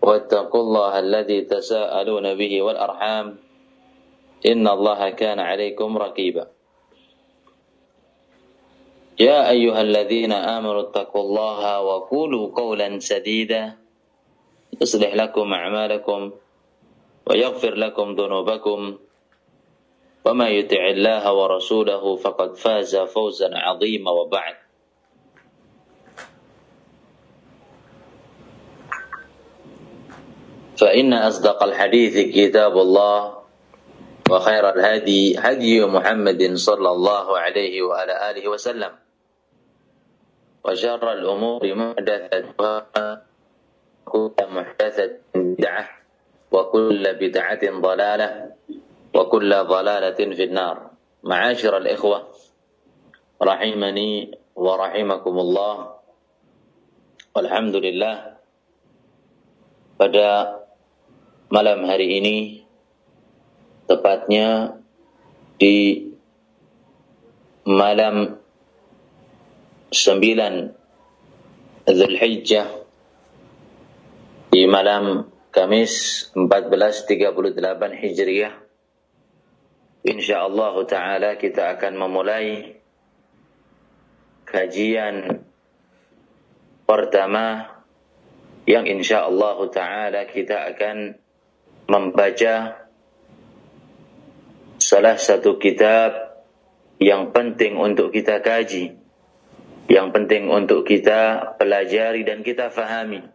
واتقوا الله الذي تساءلون به والأرحام إن الله كان عليكم رقيبا. يا أيها الذين آمنوا اتقوا الله وقولوا قولا سديدا. يصلح لكم أعمالكم ويغفر لكم ذنوبكم. وما يطع الله ورسوله فقد فاز فوزا عظيما وبعد. فإن أصدق الحديث كتاب الله وخير الهدي هدي محمد صلى الله عليه وعلى آله وسلم. وشر الأمور محدثتها وكل محدثة بدعة وكل بدعة ضلالة وكل ضلالة في النار. معاشر الإخوة رحمني ورحمكم الله والحمد لله. Pada malam hari ini tepatnya di malam 9 Zulhijjah di malam Kamis 1438 Hijriah insyaallah taala kita akan memulai kajian pertama yang insyaallah taala kita akan membaca salah satu kitab yang penting untuk kita kaji, yang penting untuk kita pelajari dan kita fahami,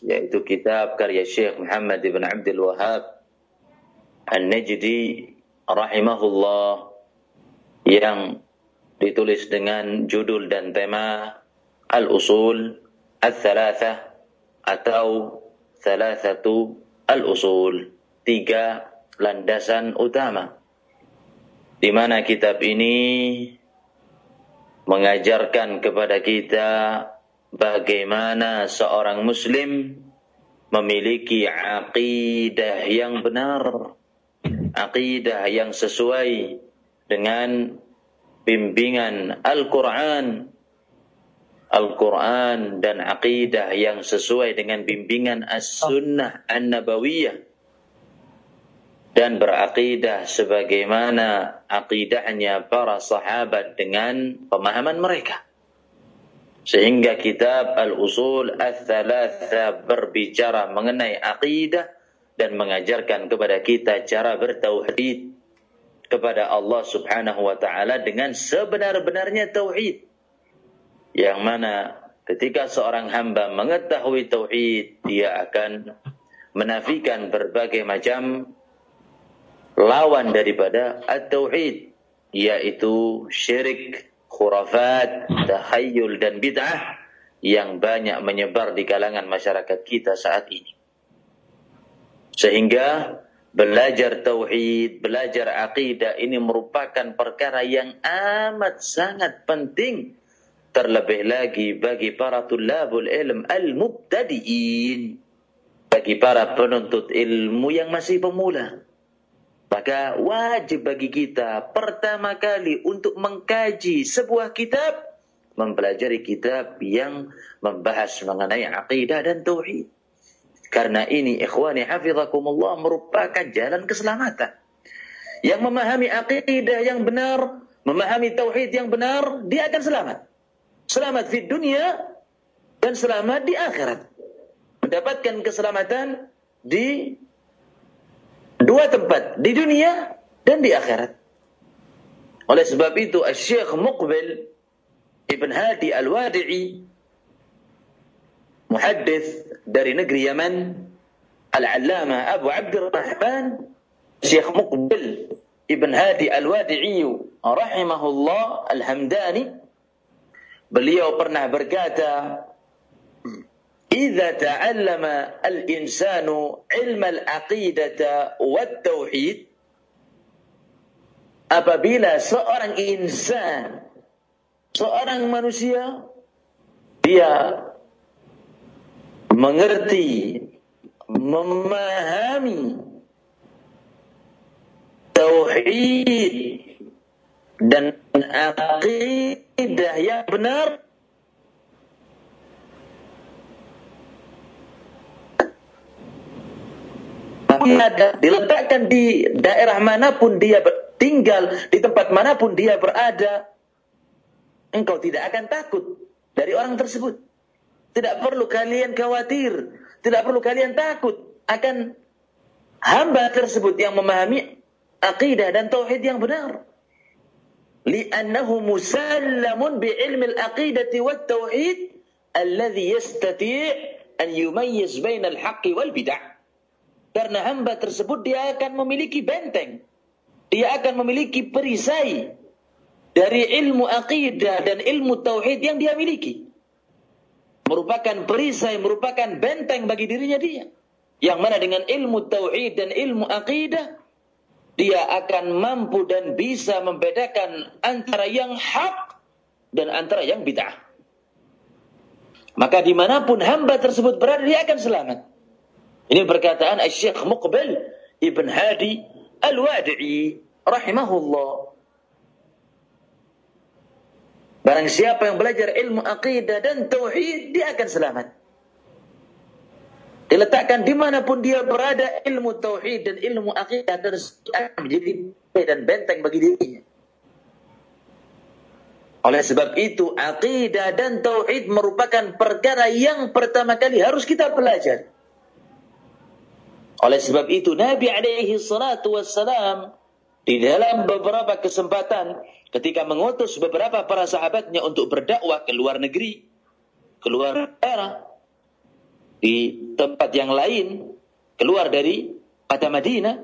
yaitu kitab karya Syekh Muhammad ibn Abdul Wahab An-Najdi rahimahullah yang ditulis dengan judul dan tema Al-Usul Al-Thalathah atau Thalathatu al-usul, tiga landasan utama. Di mana kitab ini mengajarkan kepada kita bagaimana seorang muslim memiliki aqidah yang benar, aqidah yang sesuai dengan bimbingan Al-Qur'an Al-Quran dan aqidah yang sesuai dengan bimbingan As-Sunnah An-Nabawiyah dan beraqidah sebagaimana aqidahnya para sahabat dengan pemahaman mereka. Sehingga kitab Al-Usul Al-Thalatha berbicara mengenai aqidah dan mengajarkan kepada kita cara bertauhid kepada Allah Subhanahu wa taala dengan sebenar-benarnya tauhid yang mana ketika seorang hamba mengetahui tauhid dia akan menafikan berbagai macam lawan daripada at-tauhid yaitu syirik, khurafat, tahayyul dan bid'ah yang banyak menyebar di kalangan masyarakat kita saat ini. Sehingga belajar tauhid, belajar akidah ini merupakan perkara yang amat sangat penting terlebih lagi bagi para tulabul ilm al-mubtadi'in. Bagi para penuntut ilmu yang masih pemula. Maka wajib bagi kita pertama kali untuk mengkaji sebuah kitab mempelajari kitab yang membahas mengenai akidah dan tauhid. Karena ini ikhwani hafizakumullah merupakan jalan keselamatan. Yang memahami akidah yang benar memahami tauhid yang benar dia akan selamat selamat di dunia dan selamat di akhirat. Mendapatkan keselamatan di Dua tempat, di dunia dan di akhirat. Oleh sebab itu, Syekh Muqbil Ibn Hadi Al-Wadi'i muhaddis dari negeri Yaman Al-Allama Abu Abdurrahman Syekh Muqbil Ibn Hadi Al-Wadi'i rahimahullah Al-Hamdani Beliau pernah berkata, "Idza ta'allama al-insanu 'ilma al-'aqidata wa tauhid" Apabila seorang insan, seorang manusia dia mengerti, memahami tauhid dan akidah yang benar. Ada diletakkan di daerah mana pun dia tinggal di tempat mana pun dia berada engkau tidak akan takut dari orang tersebut. Tidak perlu kalian khawatir tidak perlu kalian takut akan hamba tersebut yang memahami akidah dan tauhid yang benar bi'ilmi al-aqidati wat tauhid alladhi yastati' an yumayyiz bainal haqqi wal bid'ah karena hamba tersebut dia akan memiliki benteng. Dia akan memiliki perisai dari ilmu akidah dan ilmu tauhid yang dia miliki. Merupakan perisai, merupakan benteng bagi dirinya dia. Yang mana dengan ilmu tauhid dan ilmu akidah, dia akan mampu dan bisa membedakan antara yang hak dan antara yang bid'ah. Maka di mana pun hamba tersebut berada, dia akan selamat. Ini perkataan Syekh Muqbil Ibn Hadi Al-Wadi'i rahimahullah. Barang siapa yang belajar ilmu akidah dan tauhid, dia akan selamat. Diletakkan di mana pun dia berada, ilmu tauhid dan ilmu akidah akan menjadi dan benteng bagi dirinya. Oleh sebab itu, akidah dan tauhid merupakan perkara yang pertama kali harus kita pelajari. Oleh sebab itu Nabi alaihi salatu wassalam di dalam beberapa kesempatan ketika mengutus beberapa para sahabatnya untuk berdakwah ke luar negeri, keluar daerah di tempat yang lain, keluar dari kota Madinah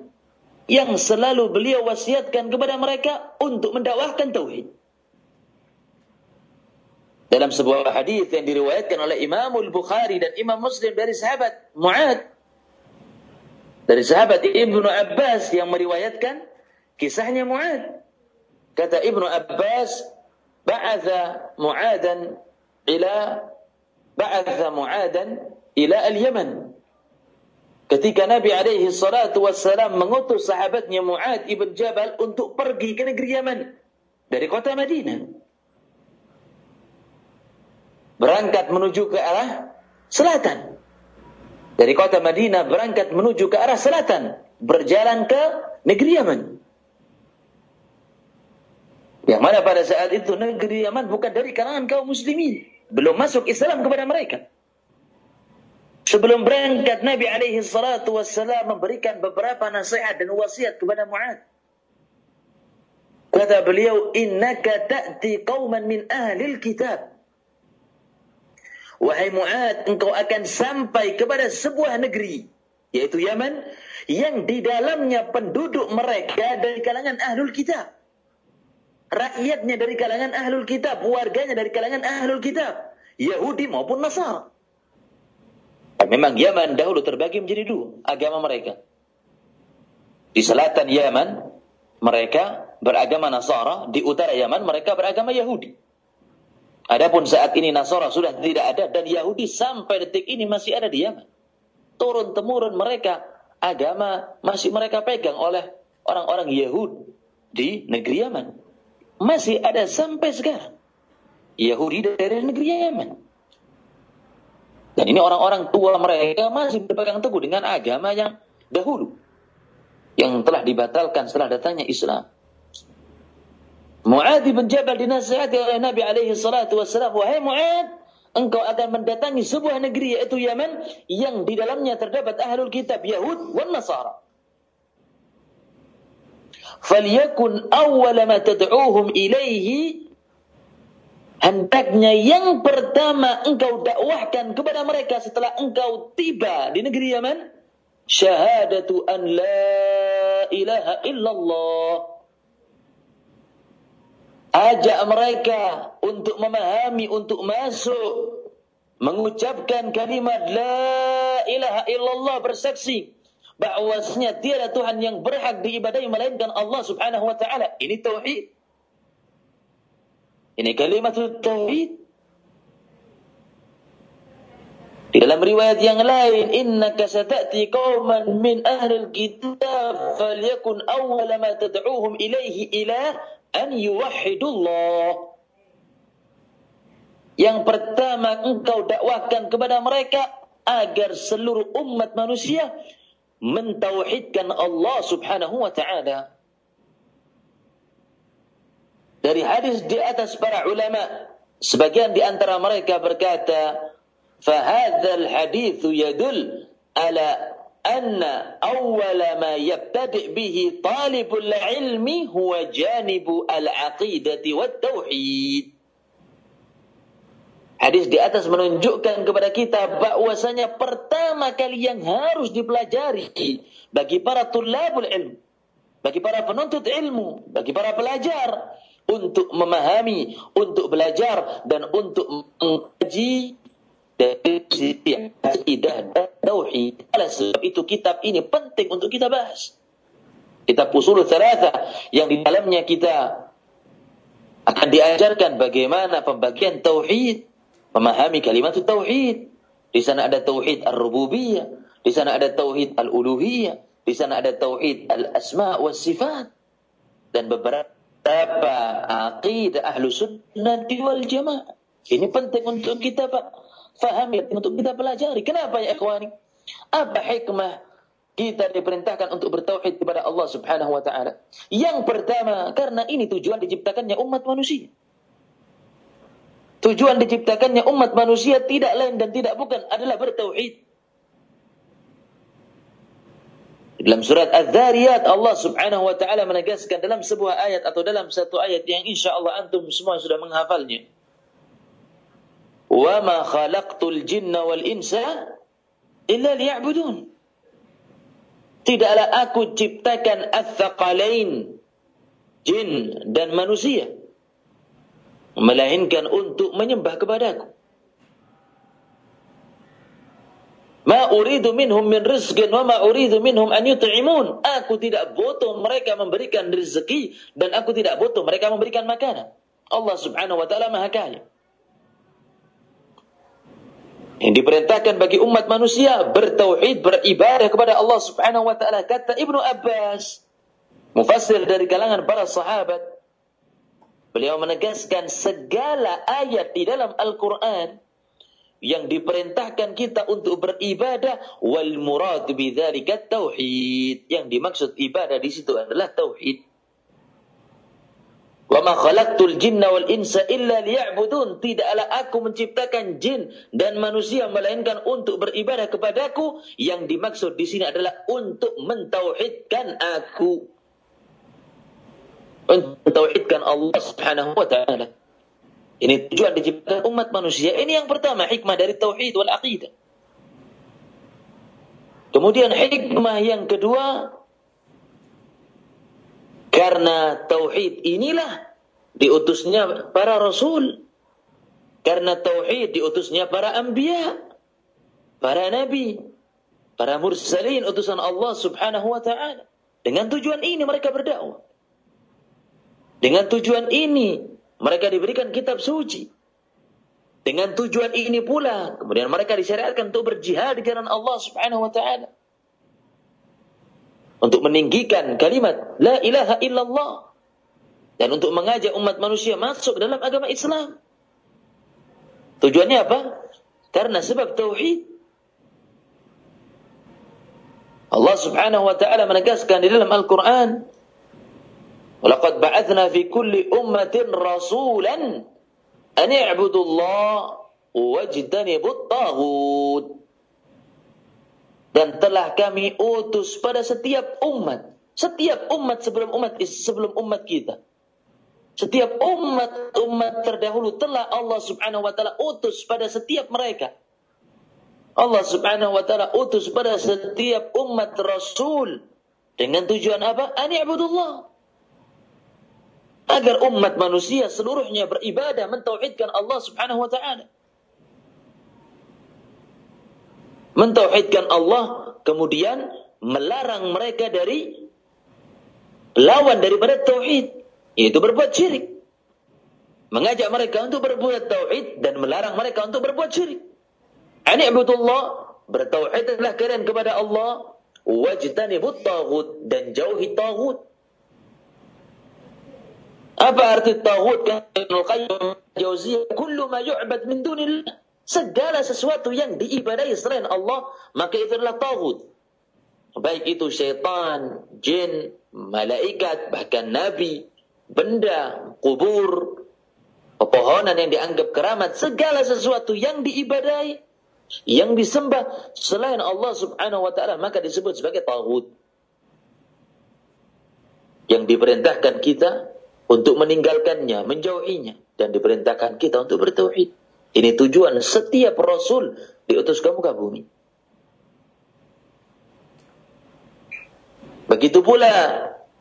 yang selalu beliau wasiatkan kepada mereka untuk mendakwahkan tauhid. Dalam sebuah hadis yang diriwayatkan oleh Imam Al-Bukhari dan Imam Muslim dari sahabat Mu'ad dari sahabat Ibnu Abbas yang meriwayatkan kisahnya Mu'ad. Kata Ibnu Abbas, ba'atha Mu'adan ila ba'atha Mu'adan ila al-Yaman. Ketika Nabi alaihi salatu wassalam mengutus sahabatnya Mu'ad ibn Jabal untuk pergi ke negeri Yaman dari kota Madinah. Berangkat menuju ke arah selatan. dari kota Madinah berangkat menuju ke arah selatan, berjalan ke negeri Yaman. Yang mana pada saat itu negeri Yaman bukan dari kalangan kaum muslimin, belum masuk Islam kepada mereka. Sebelum berangkat Nabi alaihi salatu wassalam memberikan beberapa nasihat dan wasiat kepada Mu'ad. Kata beliau, "Innaka ta'ti qauman min ahli kitab." Wahai Mu'ad, engkau akan sampai kepada sebuah negeri, yaitu Yaman, yang di dalamnya penduduk mereka dari kalangan ahlul kitab. Rakyatnya dari kalangan ahlul kitab, warganya dari kalangan ahlul kitab. Yahudi maupun Nasara. Memang Yaman dahulu terbagi menjadi dua agama mereka. Di selatan Yaman, mereka beragama Nasara. Di utara Yaman, mereka beragama Yahudi. Adapun saat ini Nasara sudah tidak ada dan Yahudi sampai detik ini masih ada di Yaman. Turun temurun mereka agama masih mereka pegang oleh orang-orang Yahudi di negeri Yaman. Masih ada sampai sekarang. Yahudi dari negeri Yaman. Dan ini orang-orang tua mereka masih berpegang teguh dengan agama yang dahulu. Yang telah dibatalkan setelah datangnya Islam. Mu'ad bin Jabal dinasihati oleh Nabi alaihi salatu wassalam, "Wahai Mu'ad, engkau akan mendatangi sebuah negeri yaitu Yaman yang di dalamnya terdapat ahlul kitab Yahud dan Nasara." Falyakun awwala ma tad'uuhum ilaihi hendaknya yang pertama engkau dakwahkan kepada mereka setelah engkau tiba di negeri Yaman syahadatu an la ilaha illallah ajak mereka untuk memahami untuk masuk mengucapkan kalimat la ilaha illallah bersaksi bahwasanya tiada Tuhan yang berhak diibadahi melainkan Allah Subhanahu wa taala. Ini tauhid. Ini kalimat tauhid. Di dalam riwayat yang lain, innaka sata'ti qauman min ahli kitab falyakun awwal ma tad'uuhum ilaihi ila an yuwahhidullah. Yang pertama engkau dakwahkan kepada mereka agar seluruh umat manusia mentauhidkan Allah Subhanahu wa taala. Dari hadis di atas para ulama, sebagian di antara mereka berkata, "Fahadha al-hadits yadul ala anna awwal ma yabtadi' bihi talibul ilmi huwa janibu al-aqidati tauhid." Hadis di atas menunjukkan kepada kita bahwasanya pertama kali yang harus dipelajari bagi para tulabul ilmu, bagi para penuntut ilmu, bagi para pelajar untuk memahami, untuk belajar dan untuk mengkaji dari sisi akidah dan tauhid. Oleh sebab itu kitab ini penting untuk kita bahas. Kitab Usul Thalatha yang di dalamnya kita akan diajarkan bagaimana pembagian tauhid memahami kalimat tauhid. Di sana ada tauhid ar-rububiyah, di sana ada tauhid al-uluhiyah, di sana ada tauhid al-asma wa sifat dan beberapa aqidah ahlu sunnah wal jamaah. Ini penting untuk kita Pak fahami, untuk kita pelajari. Kenapa ya ikhwani? Apa hikmah kita diperintahkan untuk bertauhid kepada Allah Subhanahu wa taala? Yang pertama, karena ini tujuan diciptakannya umat manusia. Tujuan diciptakannya umat manusia tidak lain dan tidak bukan adalah bertauhid. Dalam surat Az-Zariyat Allah Subhanahu wa taala menegaskan dalam sebuah ayat atau dalam satu ayat yang insya Allah antum semua sudah menghafalnya. Wa ma khalaqtul jinna wal insa illa liya'budun. Tidaklah aku ciptakan ats-tsaqalain jin dan manusia melainkan untuk menyembah kepadaku. Ma uridu minhum min rizqin wa ma uridu minhum an yut'imun. Aku tidak butuh mereka memberikan rezeki dan aku tidak butuh mereka memberikan makanan. Allah Subhanahu wa taala Maha Kaya. Yang diperintahkan bagi umat manusia bertauhid, beribadah kepada Allah Subhanahu wa taala. Kata Ibnu Abbas, mufassir dari kalangan para sahabat, Beliau menegaskan segala ayat di dalam Al-Quran yang diperintahkan kita untuk beribadah wal murad bidzalika tauhid. Yang dimaksud ibadah di situ adalah tauhid. Wa ma khalaqtul jinna wal insa illa liya'budun. Tidaklah aku menciptakan jin dan manusia melainkan untuk beribadah kepadaku. Yang dimaksud di sini adalah untuk mentauhidkan aku. Mentauhidkan Allah Subhanahu wa taala. Ini tujuan diciptakan umat manusia. Ini yang pertama hikmah dari tauhid wal aqidah. Kemudian hikmah yang kedua karena tauhid inilah diutusnya para rasul. Karena tauhid diutusnya para anbiya, para nabi, para mursalin utusan Allah Subhanahu wa taala. Dengan tujuan ini mereka berdakwah. Dengan tujuan ini, mereka diberikan kitab suci. Dengan tujuan ini pula, kemudian mereka disyariatkan untuk berjihad di jalan Allah Subhanahu wa taala. Untuk meninggikan kalimat la ilaha illallah dan untuk mengajak umat manusia masuk dalam agama Islam. Tujuannya apa? Karena sebab tauhid. Allah Subhanahu wa taala menegaskan di dalam Al-Qur'an Laqad ba'athna fi kulli ummatin rasulan an i'budu Allah wajtanibut taghut. Dan telah kami utus pada setiap umat, setiap umat sebelum umat sebelum umat kita. Setiap umat-umat terdahulu telah Allah Subhanahu wa taala utus pada setiap mereka. Allah Subhanahu wa taala utus pada setiap umat rasul dengan tujuan apa? Ani'budullah. Agar umat manusia seluruhnya beribadah mentauhidkan Allah Subhanahu wa taala. Mentauhidkan Allah kemudian melarang mereka dari lawan daripada tauhid yaitu berbuat syirik. Mengajak mereka untuk berbuat tauhid dan melarang mereka untuk berbuat syirik. Ani abudullah bertauhidlah kalian kepada Allah wajtanibut taghut dan jauhi taghut. Apa arti taghut Ibnu Qayyim Jauziyah kullu ma yu'bad min dunillah segala sesuatu yang diibadahi selain Allah maka itu adalah taghut. Baik itu syaitan, jin, malaikat, bahkan nabi, benda, kubur, pepohonan yang dianggap keramat, segala sesuatu yang diibadahi yang disembah selain Allah Subhanahu wa taala maka disebut sebagai tagut. Yang diperintahkan kita untuk meninggalkannya, menjauhinya dan diperintahkan kita untuk bertauhid. Ini tujuan setiap rasul diutus ke muka bumi. Begitu pula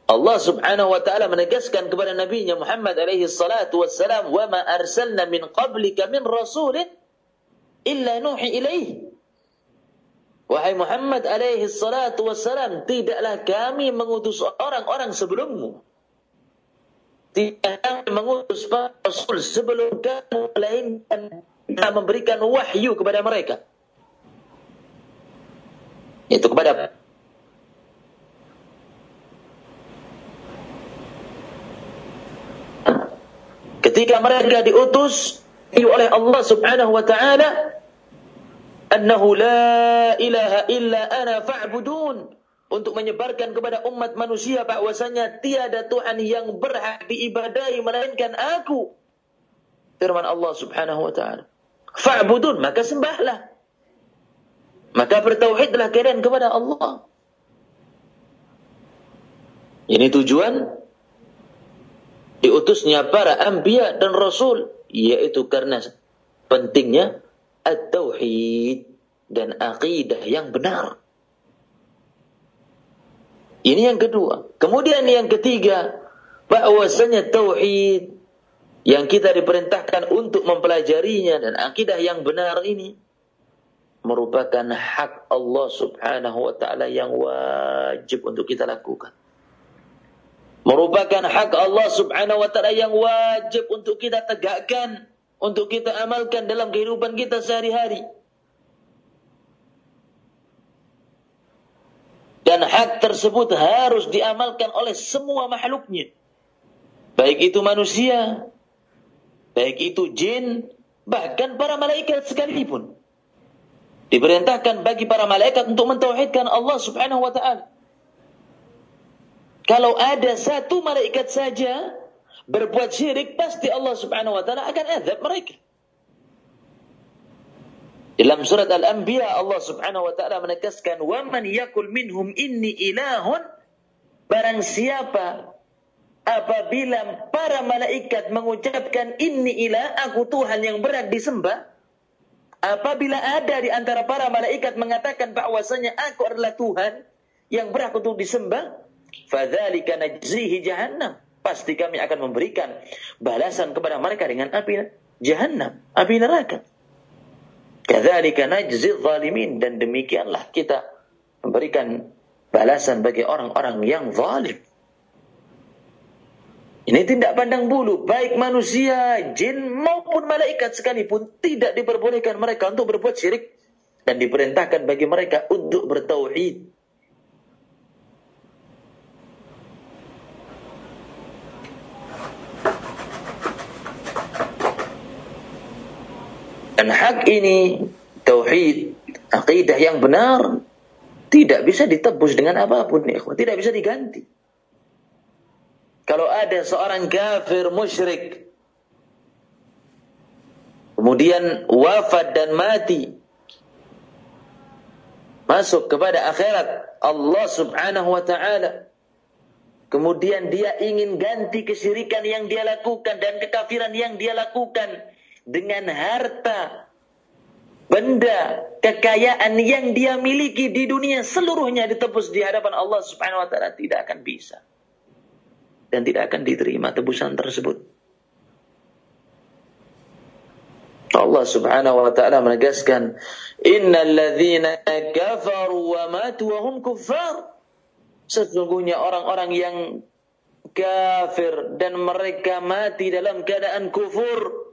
Allah Subhanahu wa taala menegaskan kepada nabinya Muhammad alaihi salatu wassalam, "Wa ma arsalna min qablika min rasulin illa nuhi ilaih. Wahai Muhammad alaihi salatu wassalam, tidaklah kami mengutus orang-orang sebelummu. Kami mengutus para rasul sebelum kamu melainkan memberikan wahyu kepada mereka. Itu kepada Ketika mereka diutus oleh Allah Subhanahu wa taala annahu la ilaha illa ana fa'budun untuk menyebarkan kepada umat manusia bahwasanya tiada Tuhan yang berhak diibadahi melainkan aku. Firman Allah Subhanahu wa taala. Fa'budun maka sembahlah. Maka bertauhidlah kalian kepada Allah. Ini tujuan diutusnya para anbiya dan rasul yaitu karena pentingnya at-tauhid dan akidah yang benar. Ini yang kedua. Kemudian yang ketiga, bahwasanya tauhid yang kita diperintahkan untuk mempelajarinya dan akidah yang benar ini merupakan hak Allah Subhanahu wa taala yang wajib untuk kita lakukan. Merupakan hak Allah Subhanahu wa taala yang wajib untuk kita tegakkan untuk kita amalkan dalam kehidupan kita sehari-hari. Dan hak tersebut harus diamalkan oleh semua makhluknya. Baik itu manusia, baik itu jin, bahkan para malaikat sekalipun. Diperintahkan bagi para malaikat untuk mentauhidkan Allah Subhanahu wa taala. Kalau ada satu malaikat saja berbuat syirik, pasti Allah Subhanahu wa taala akan azab mereka. Dalam surat Al-Anbiya Allah Subhanahu wa taala menegaskan wa man yakul minhum inni ilahun barang siapa apabila para malaikat mengucapkan inni ilah aku Tuhan yang berat disembah apabila ada di antara para malaikat mengatakan bahwasanya aku adalah Tuhan yang berhak untuk disembah fadzalika najzihi jahannam pasti kami akan memberikan balasan kepada mereka dengan api jahanam, api neraka. Kadzalika najzi zalimin dan demikianlah kita memberikan balasan bagi orang-orang yang zalim. Ini tidak pandang bulu, baik manusia, jin maupun malaikat sekalipun tidak diperbolehkan mereka untuk berbuat syirik dan diperintahkan bagi mereka untuk bertauhid. Dan hak ini, tauhid, akidah yang benar, tidak bisa ditebus dengan apa pun. Tidak bisa diganti. Kalau ada seorang kafir musyrik, kemudian wafat dan mati, masuk kepada akhirat Allah subhanahu wa ta'ala, Kemudian dia ingin ganti kesyirikan yang dia lakukan dan kekafiran yang dia lakukan dengan harta, benda, kekayaan yang dia miliki di dunia seluruhnya ditebus di hadapan Allah Subhanahu wa taala tidak akan bisa. Dan tidak akan diterima tebusan tersebut. Allah Subhanahu wa taala menegaskan, "Innal ladzina kafaru wa matu wa hum kuffar." Sesungguhnya orang-orang yang kafir dan mereka mati dalam keadaan kufur.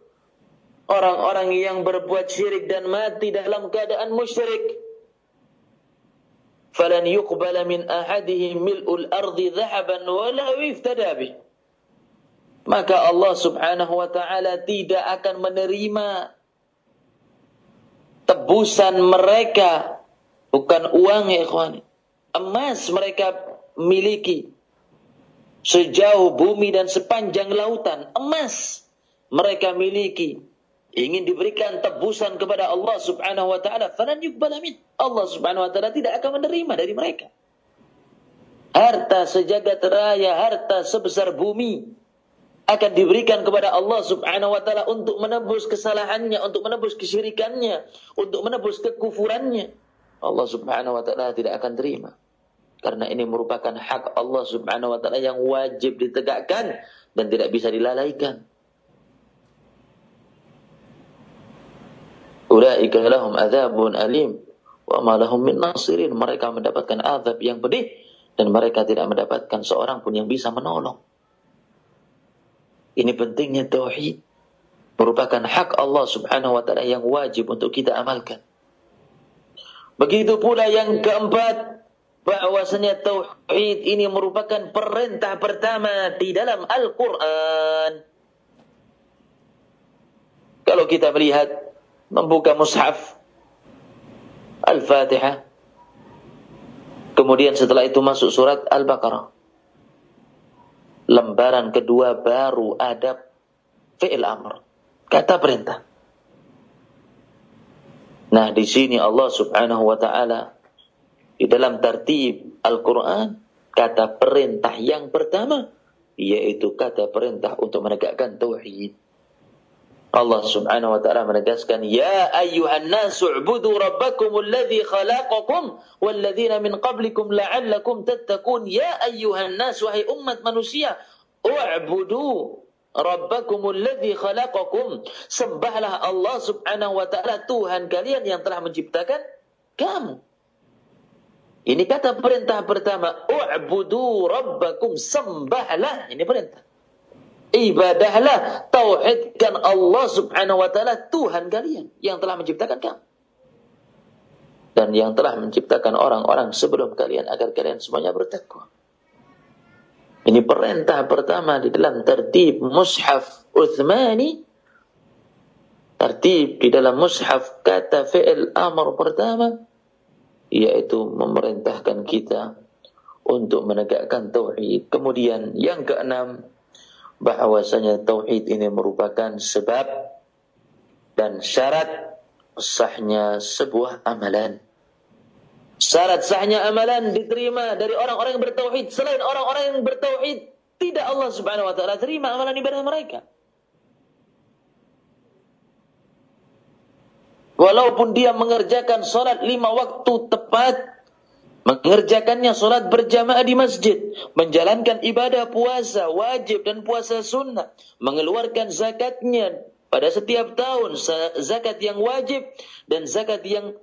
Orang-orang yang berbuat syirik dan mati dalam keadaan musyrik. Falan yuqbala min ahadihim mil'ul ardi dhahaban wala iftada bih. Maka Allah subhanahu wa ta'ala tidak akan menerima tebusan mereka. Bukan uang ya ikhwani emas mereka miliki sejauh bumi dan sepanjang lautan emas mereka miliki ingin diberikan tebusan kepada Allah Subhanahu wa taala. Falan yuqbal Allah Subhanahu wa taala tidak akan menerima dari mereka. Harta sejagat raya harta sebesar bumi akan diberikan kepada Allah Subhanahu wa taala untuk menebus kesalahannya untuk menebus kesyirikannya untuk menebus kekufurannya. Allah Subhanahu wa taala tidak akan terima. Karena ini merupakan hak Allah Subhanahu wa taala yang wajib ditegakkan dan tidak bisa dilalaikan. Ulaika lahum adzabun alim wa ma lahum min nasirin. Mereka mendapatkan azab yang pedih dan mereka tidak mendapatkan seorang pun yang bisa menolong. Ini pentingnya tauhid. Merupakan hak Allah Subhanahu wa taala yang wajib untuk kita amalkan. Begitu pula yang keempat, bahwasanya tauhid ini merupakan perintah pertama di dalam Al-Qur'an. Kalau kita melihat membuka mushaf Al-Fatihah kemudian setelah itu masuk surat Al-Baqarah. Lembaran kedua baru ada fi'il amr, kata perintah. Nah, di sini Allah Subhanahu wa taala di dalam tertib Al-Quran, kata perintah yang pertama, yaitu kata perintah untuk menegakkan tauhid. Allah subhanahu wa ta'ala menegaskan, Ya ayyuhan ubudu rabbakum alladhi khalaqakum walladhina min qablikum la'allakum tattakun. Ya ayyuhan nasu, umat manusia, u'budu rabbakum alladhi khalaqakum. Sembahlah Allah subhanahu wa ta'ala Tuhan kalian yang telah menciptakan kamu. Ini kata perintah pertama, u'budu rabbakum, sembahlah. Ini perintah. Ibadahlah, tauhidkan Allah subhanahu wa ta'ala Tuhan kalian yang telah menciptakan kamu. Dan yang telah menciptakan orang-orang sebelum kalian agar kalian semuanya bertakwa. Ini perintah pertama di dalam tertib mushaf Uthmani. Tertib di dalam mushaf kata fi'il amr pertama yaitu memerintahkan kita untuk menegakkan tauhid. Kemudian yang keenam bahwasanya tauhid ini merupakan sebab dan syarat sahnya sebuah amalan. Syarat sahnya amalan diterima dari orang-orang yang bertauhid. Selain orang-orang yang bertauhid, tidak Allah Subhanahu wa taala terima amalan ibadah mereka. Walaupun dia mengerjakan sholat lima waktu tepat, mengerjakannya sholat berjamaah di masjid, menjalankan ibadah puasa wajib dan puasa sunnah, mengeluarkan zakatnya pada setiap tahun, zakat yang wajib dan zakat yang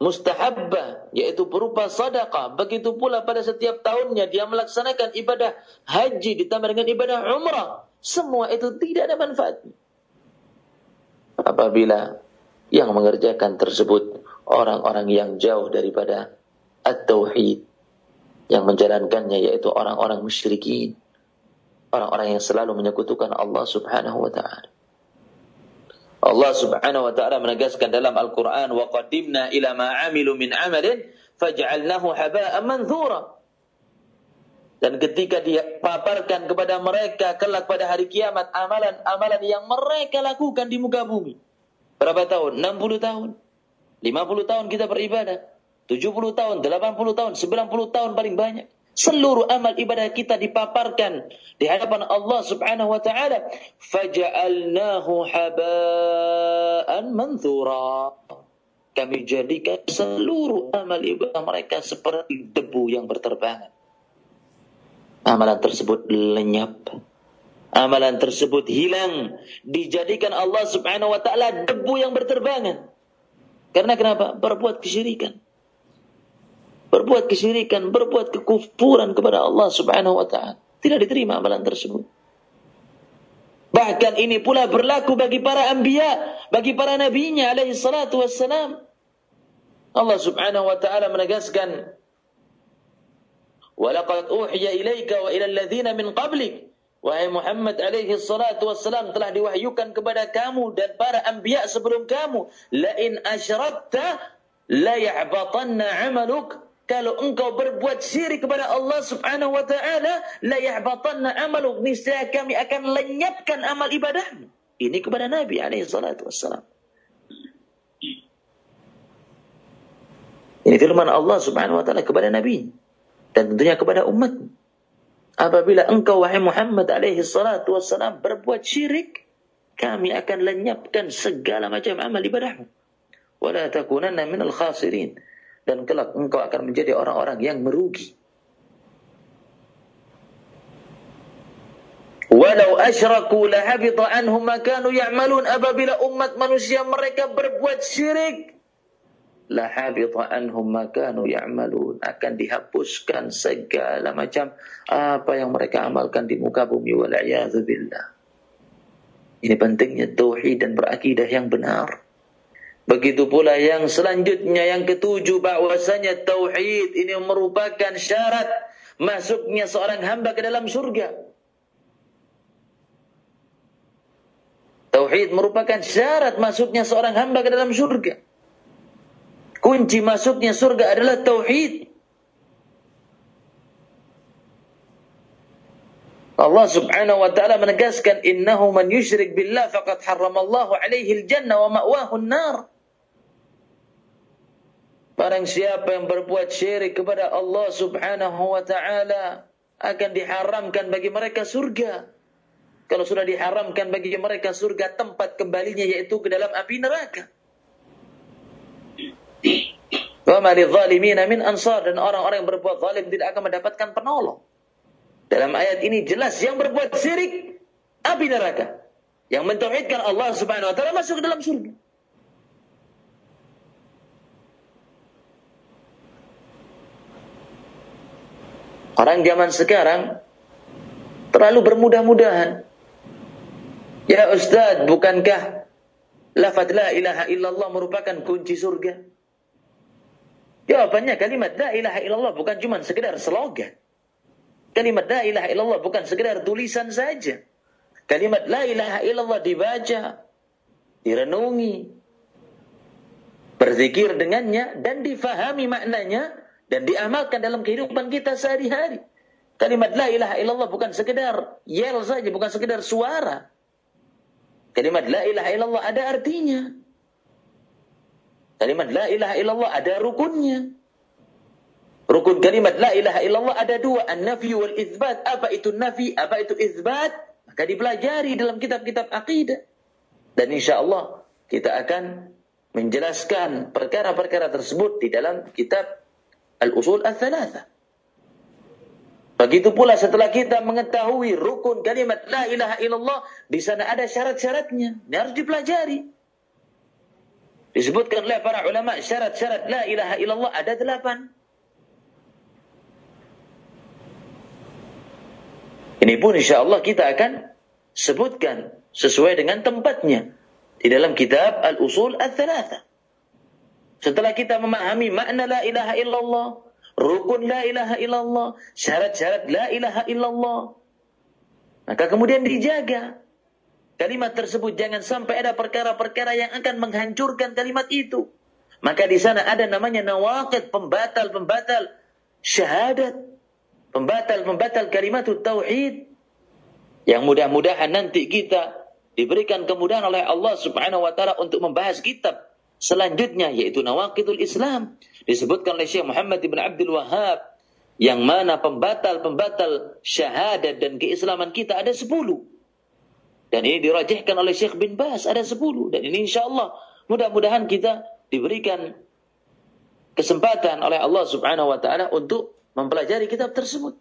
mustahabbah, yaitu berupa sadaqah. Begitu pula pada setiap tahunnya dia melaksanakan ibadah haji ditambah dengan ibadah umrah. Semua itu tidak ada manfaatnya. Apabila yang mengerjakan tersebut orang-orang yang jauh daripada at-tauhid yang menjalankannya yaitu orang-orang musyrikin orang-orang yang selalu menyekutukan Allah Subhanahu wa taala Allah Subhanahu wa taala menegaskan dalam Al-Qur'an wa ila ma 'amilu min 'amalin faj'alnahu haba'an manthura dan ketika dia paparkan kepada mereka kelak pada hari kiamat amalan-amalan yang mereka lakukan di muka bumi Berapa tahun? 60 tahun. 50 tahun kita beribadah. 70 tahun, 80 tahun, 90 tahun paling banyak. Seluruh amal ibadah kita dipaparkan di hadapan Allah Subhanahu wa taala. Faja'alnahu haba'an manthura. Kami jadikan seluruh amal ibadah mereka seperti debu yang berterbangan. Amalan tersebut lenyap. Amalan tersebut hilang. Dijadikan Allah subhanahu wa ta'ala debu yang berterbangan. Karena kenapa? Berbuat kesyirikan Berbuat kesyirikan, berbuat kekufuran kepada Allah subhanahu wa ta'ala. Tidak diterima amalan tersebut. Bahkan ini pula berlaku bagi para anbiya, bagi para nabinya alaihi salatu wassalam. Allah subhanahu wa ta'ala menegaskan, وَلَقَدْ أُوحِيَ إِلَيْكَ وَإِلَى الَّذِينَ مِنْ قَبْلِكَ Wahai Muhammad alaihi salatu wassalam telah diwahyukan kepada kamu dan para anbiya sebelum kamu. La in asyrakta la yahbatanna amaluk. kalau engkau berbuat syirik kepada Allah subhanahu wa ta'ala, la yahbatanna amaluk. Niscaya kami akan lenyapkan amal ibadahmu. Ini kepada Nabi alaihi salatu wassalam. Ini firman Allah subhanahu wa ta'ala kepada Nabi. Dan tentunya kepada umatmu. Apabila engkau wahai Muhammad alaihi salatu wassalam berbuat syirik, kami akan lenyapkan segala macam amal ibadahmu. Wala takunanna minal khasirin. Dan kelak engkau akan menjadi orang-orang yang merugi. Walau asyraku lahabita anhum makanu ya'malun. Apabila umat manusia mereka berbuat syirik, la habita anhum makanu ya'malun akan dihapuskan segala macam apa yang mereka amalkan di muka bumi wal ini pentingnya tauhid dan berakidah yang benar begitu pula yang selanjutnya yang ketujuh bahwasanya tauhid ini merupakan syarat masuknya seorang hamba ke dalam surga tauhid merupakan syarat masuknya seorang hamba ke dalam surga Kunci masuknya surga adalah tauhid. Allah Subhanahu wa taala menegaskan innahu man yusyrik billah faqad harramallahu alaihi al-jannah wa ma'wahu an-nar. Barang siapa yang berbuat syirik kepada Allah Subhanahu wa taala akan diharamkan bagi mereka surga. Kalau sudah diharamkan bagi mereka surga, tempat kembalinya yaitu ke dalam api neraka. Wa min ansar dan orang-orang yang berbuat zalim tidak akan mendapatkan penolong. Dalam ayat ini jelas yang berbuat syirik api neraka. Yang mentauhidkan Allah Subhanahu wa taala masuk ke dalam surga. Orang zaman sekarang terlalu bermudah-mudahan. Ya Ustaz, bukankah lafaz la ilaha illallah merupakan kunci surga? Jawabannya kalimat la ilaha illallah bukan cuma sekedar slogan. Kalimat la ilaha illallah bukan sekedar tulisan saja. Kalimat la ilaha illallah dibaca, direnungi, berzikir dengannya dan difahami maknanya dan diamalkan dalam kehidupan kita sehari-hari. Kalimat la ilaha illallah bukan sekedar yel saja, bukan sekedar suara. Kalimat la ilaha illallah ada artinya. Kalimat la ilaha illallah ada rukunnya. Rukun kalimat la ilaha illallah ada dua. An-nafi wal izbat. Apa itu nafi? Apa itu izbat? Maka dipelajari dalam kitab-kitab akidah. Dan insya Allah kita akan menjelaskan perkara-perkara tersebut di dalam kitab Al-Usul Al-Thalatha. Begitu pula setelah kita mengetahui rukun kalimat la ilaha illallah, di sana ada syarat-syaratnya. Ini harus dipelajari. Disebutkan oleh para ulama syarat-syarat la ilaha illallah ada delapan. Ini pun insya Allah kita akan sebutkan sesuai dengan tempatnya di dalam kitab Al-Usul Al-Thalatha. Setelah kita memahami makna la ilaha illallah, rukun la ilaha illallah, syarat-syarat la ilaha illallah, maka kemudian dijaga kalimat tersebut jangan sampai ada perkara-perkara yang akan menghancurkan kalimat itu. Maka di sana ada namanya nawaqid, pembatal-pembatal syahadat, pembatal-pembatal kalimat tauhid. Yang mudah-mudahan nanti kita diberikan kemudahan oleh Allah Subhanahu wa taala untuk membahas kitab selanjutnya yaitu Nawaqidul Islam disebutkan oleh Syekh Muhammad bin Abdul Wahhab Yang mana pembatal-pembatal syahadat dan keislaman kita ada sepuluh. Dan ini dirajihkan oleh Syekh bin Bas ada sepuluh. Dan ini insya Allah mudah-mudahan kita diberikan kesempatan oleh Allah subhanahu wa ta'ala untuk mempelajari kitab tersebut.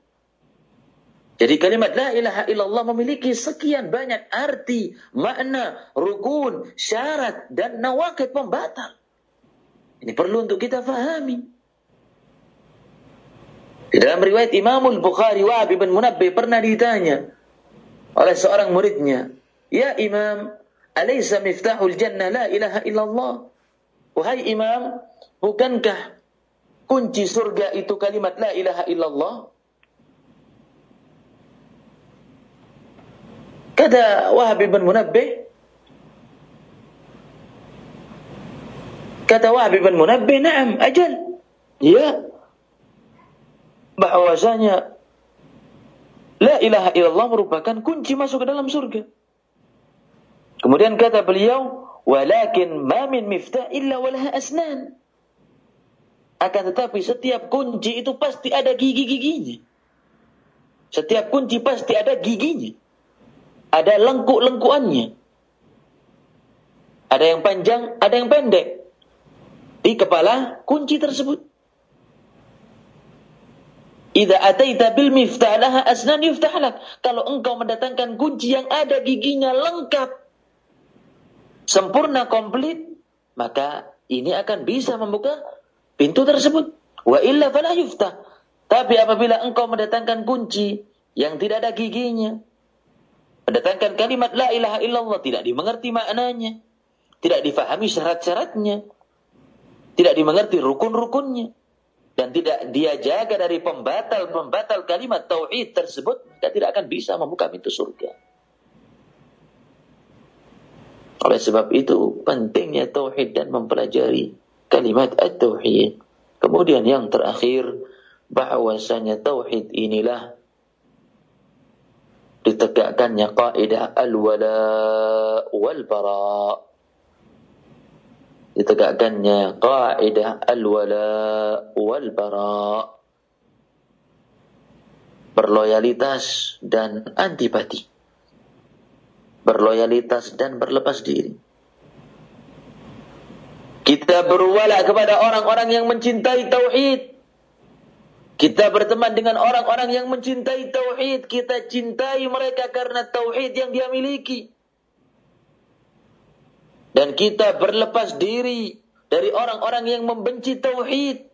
Jadi kalimat la ilaha illallah memiliki sekian banyak arti, makna, rukun, syarat, dan nawakid pembatal. Ini perlu untuk kita fahami. Di dalam riwayat Imamul Bukhari Wahab bin Munabbih pernah ditanya oleh seorang muridnya, "Ya Imam, alaysa miftahul jannah la ilaha illallah?" Wahai Imam, bukankah kunci surga itu kalimat la ilaha illallah? Kata Wahab bin Munabbih, kata Wahab bin Munabbih, "Na'am, ajal." Ya, bahwasanya la ilaha illallah merupakan kunci masuk ke dalam surga. Kemudian kata beliau, walakin ma min miftah illa walaha asnan. Akan tetapi setiap kunci itu pasti ada gigi-giginya. Setiap kunci pasti ada giginya. Ada lengkuk-lengkuannya. Ada yang panjang, ada yang pendek. Di kepala kunci tersebut. Idza ataita bil miftah laha asnan. Kalau engkau mendatangkan kunci yang ada giginya lengkap, sempurna komplit, maka ini akan bisa membuka pintu tersebut. Wa illa fala yuftah. Tapi apabila engkau mendatangkan kunci yang tidak ada giginya, mendatangkan kalimat la ilaha illallah tidak dimengerti maknanya, tidak difahami syarat-syaratnya, tidak dimengerti rukun-rukunnya, dan tidak dia jaga dari pembatal-pembatal kalimat tauhid tersebut, dia tidak akan bisa membuka pintu surga. Oleh sebab itu, pentingnya tauhid dan mempelajari kalimat at-tauhid. Kemudian yang terakhir, bahwasanya tauhid inilah ditegakkannya kaidah al-wala wal bara ditegakkannya kaidah al-wala wal bara berloyalitas dan antipati. Berloyalitas dan berlepas diri. Kita berwala kepada orang-orang yang mencintai tauhid kita berteman dengan orang-orang yang mencintai tauhid kita cintai mereka karena tauhid yang dia miliki dan kita berlepas diri dari orang-orang yang membenci tauhid.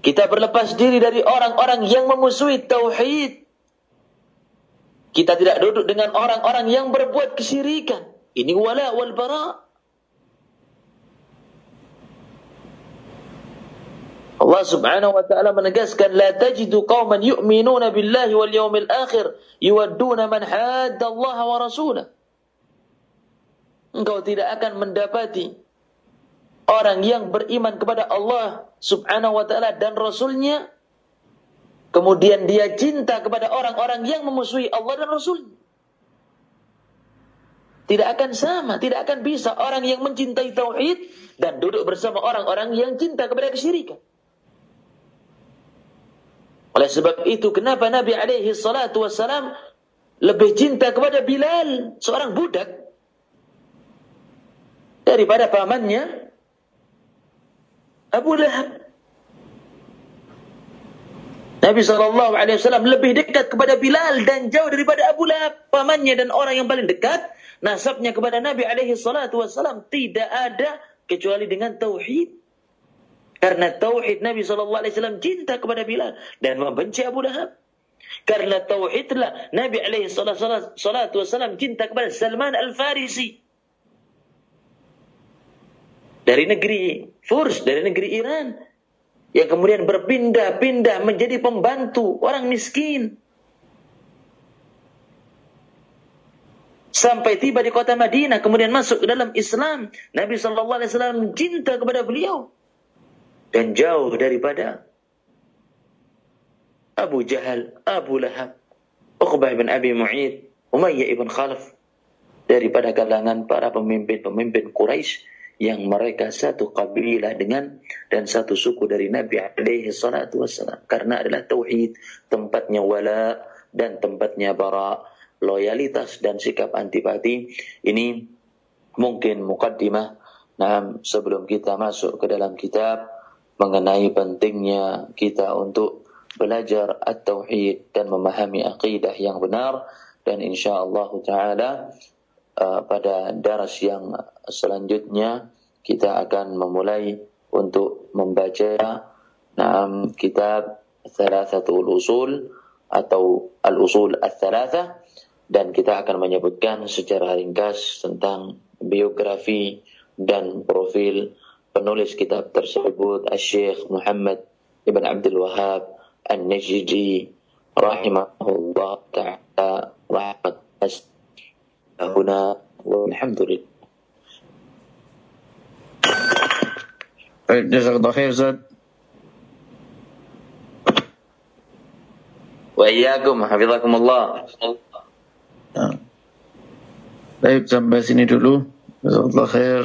Kita berlepas diri dari orang-orang yang memusuhi tauhid. Kita tidak duduk dengan orang-orang yang berbuat kesyirikan. Ini wala wal bara. Allah Subhanahu wa taala menegaskan la tajidu qauman yu'minuna billahi wal yawmil akhir yuwadduna man hadda Allah wa rasulahu engkau tidak akan mendapati orang yang beriman kepada Allah subhanahu wa ta'ala dan Rasulnya, kemudian dia cinta kepada orang-orang yang memusuhi Allah dan Rasulnya. Tidak akan sama, tidak akan bisa orang yang mencintai tauhid dan duduk bersama orang-orang yang cinta kepada kesyirikan. Oleh sebab itu, kenapa Nabi alaihi salatu wassalam lebih cinta kepada Bilal, seorang budak, daripada pamannya Abu Lahab. Nabi Shallallahu Alaihi lebih dekat kepada Bilal dan jauh daripada Abu Lahab, pamannya dan orang yang paling dekat. Nasabnya kepada Nabi Alaihi Wasallam tidak ada kecuali dengan tauhid. Karena tauhid Nabi Shallallahu Alaihi Wasallam cinta kepada Bilal dan membenci Abu Lahab. Karena tauhidlah Nabi Alaihi Wasallam cinta kepada Salman Al Farisi dari negeri Furs, dari negeri Iran. Yang kemudian berpindah-pindah menjadi pembantu orang miskin. Sampai tiba di kota Madinah, kemudian masuk ke dalam Islam. Nabi Shallallahu Alaihi Wasallam cinta kepada beliau dan jauh daripada Abu Jahal, Abu Lahab, Uqbah bin Abi Mu'id, Umayyah ibn Khalaf daripada kalangan para pemimpin-pemimpin Quraisy yang mereka satu kabilah dengan dan satu suku dari Nabi alaihi salatu wassalam. Karena adalah tauhid tempatnya wala dan tempatnya bara loyalitas dan sikap antipati. Ini mungkin mukaddimah nah sebelum kita masuk ke dalam kitab mengenai pentingnya kita untuk belajar at-tauhid dan memahami akidah yang benar. Dan insyaallah taala uh, pada daras yang selanjutnya kita akan memulai untuk membaca nam kitab Thalathatul Usul atau Al-Usul Al-Thalatha. Dan kita akan menyebutkan secara ringkas tentang biografi dan profil فنولج كتاب ترشيح البيوت الشيخ محمد بن عبد الوهاب النجدي رحمه الله تعالى رحمة هنا والحمد لله جزاك الله خير زاد وإياكم حفظكم الله طيب sampai sini dulu. Jazakallah khair.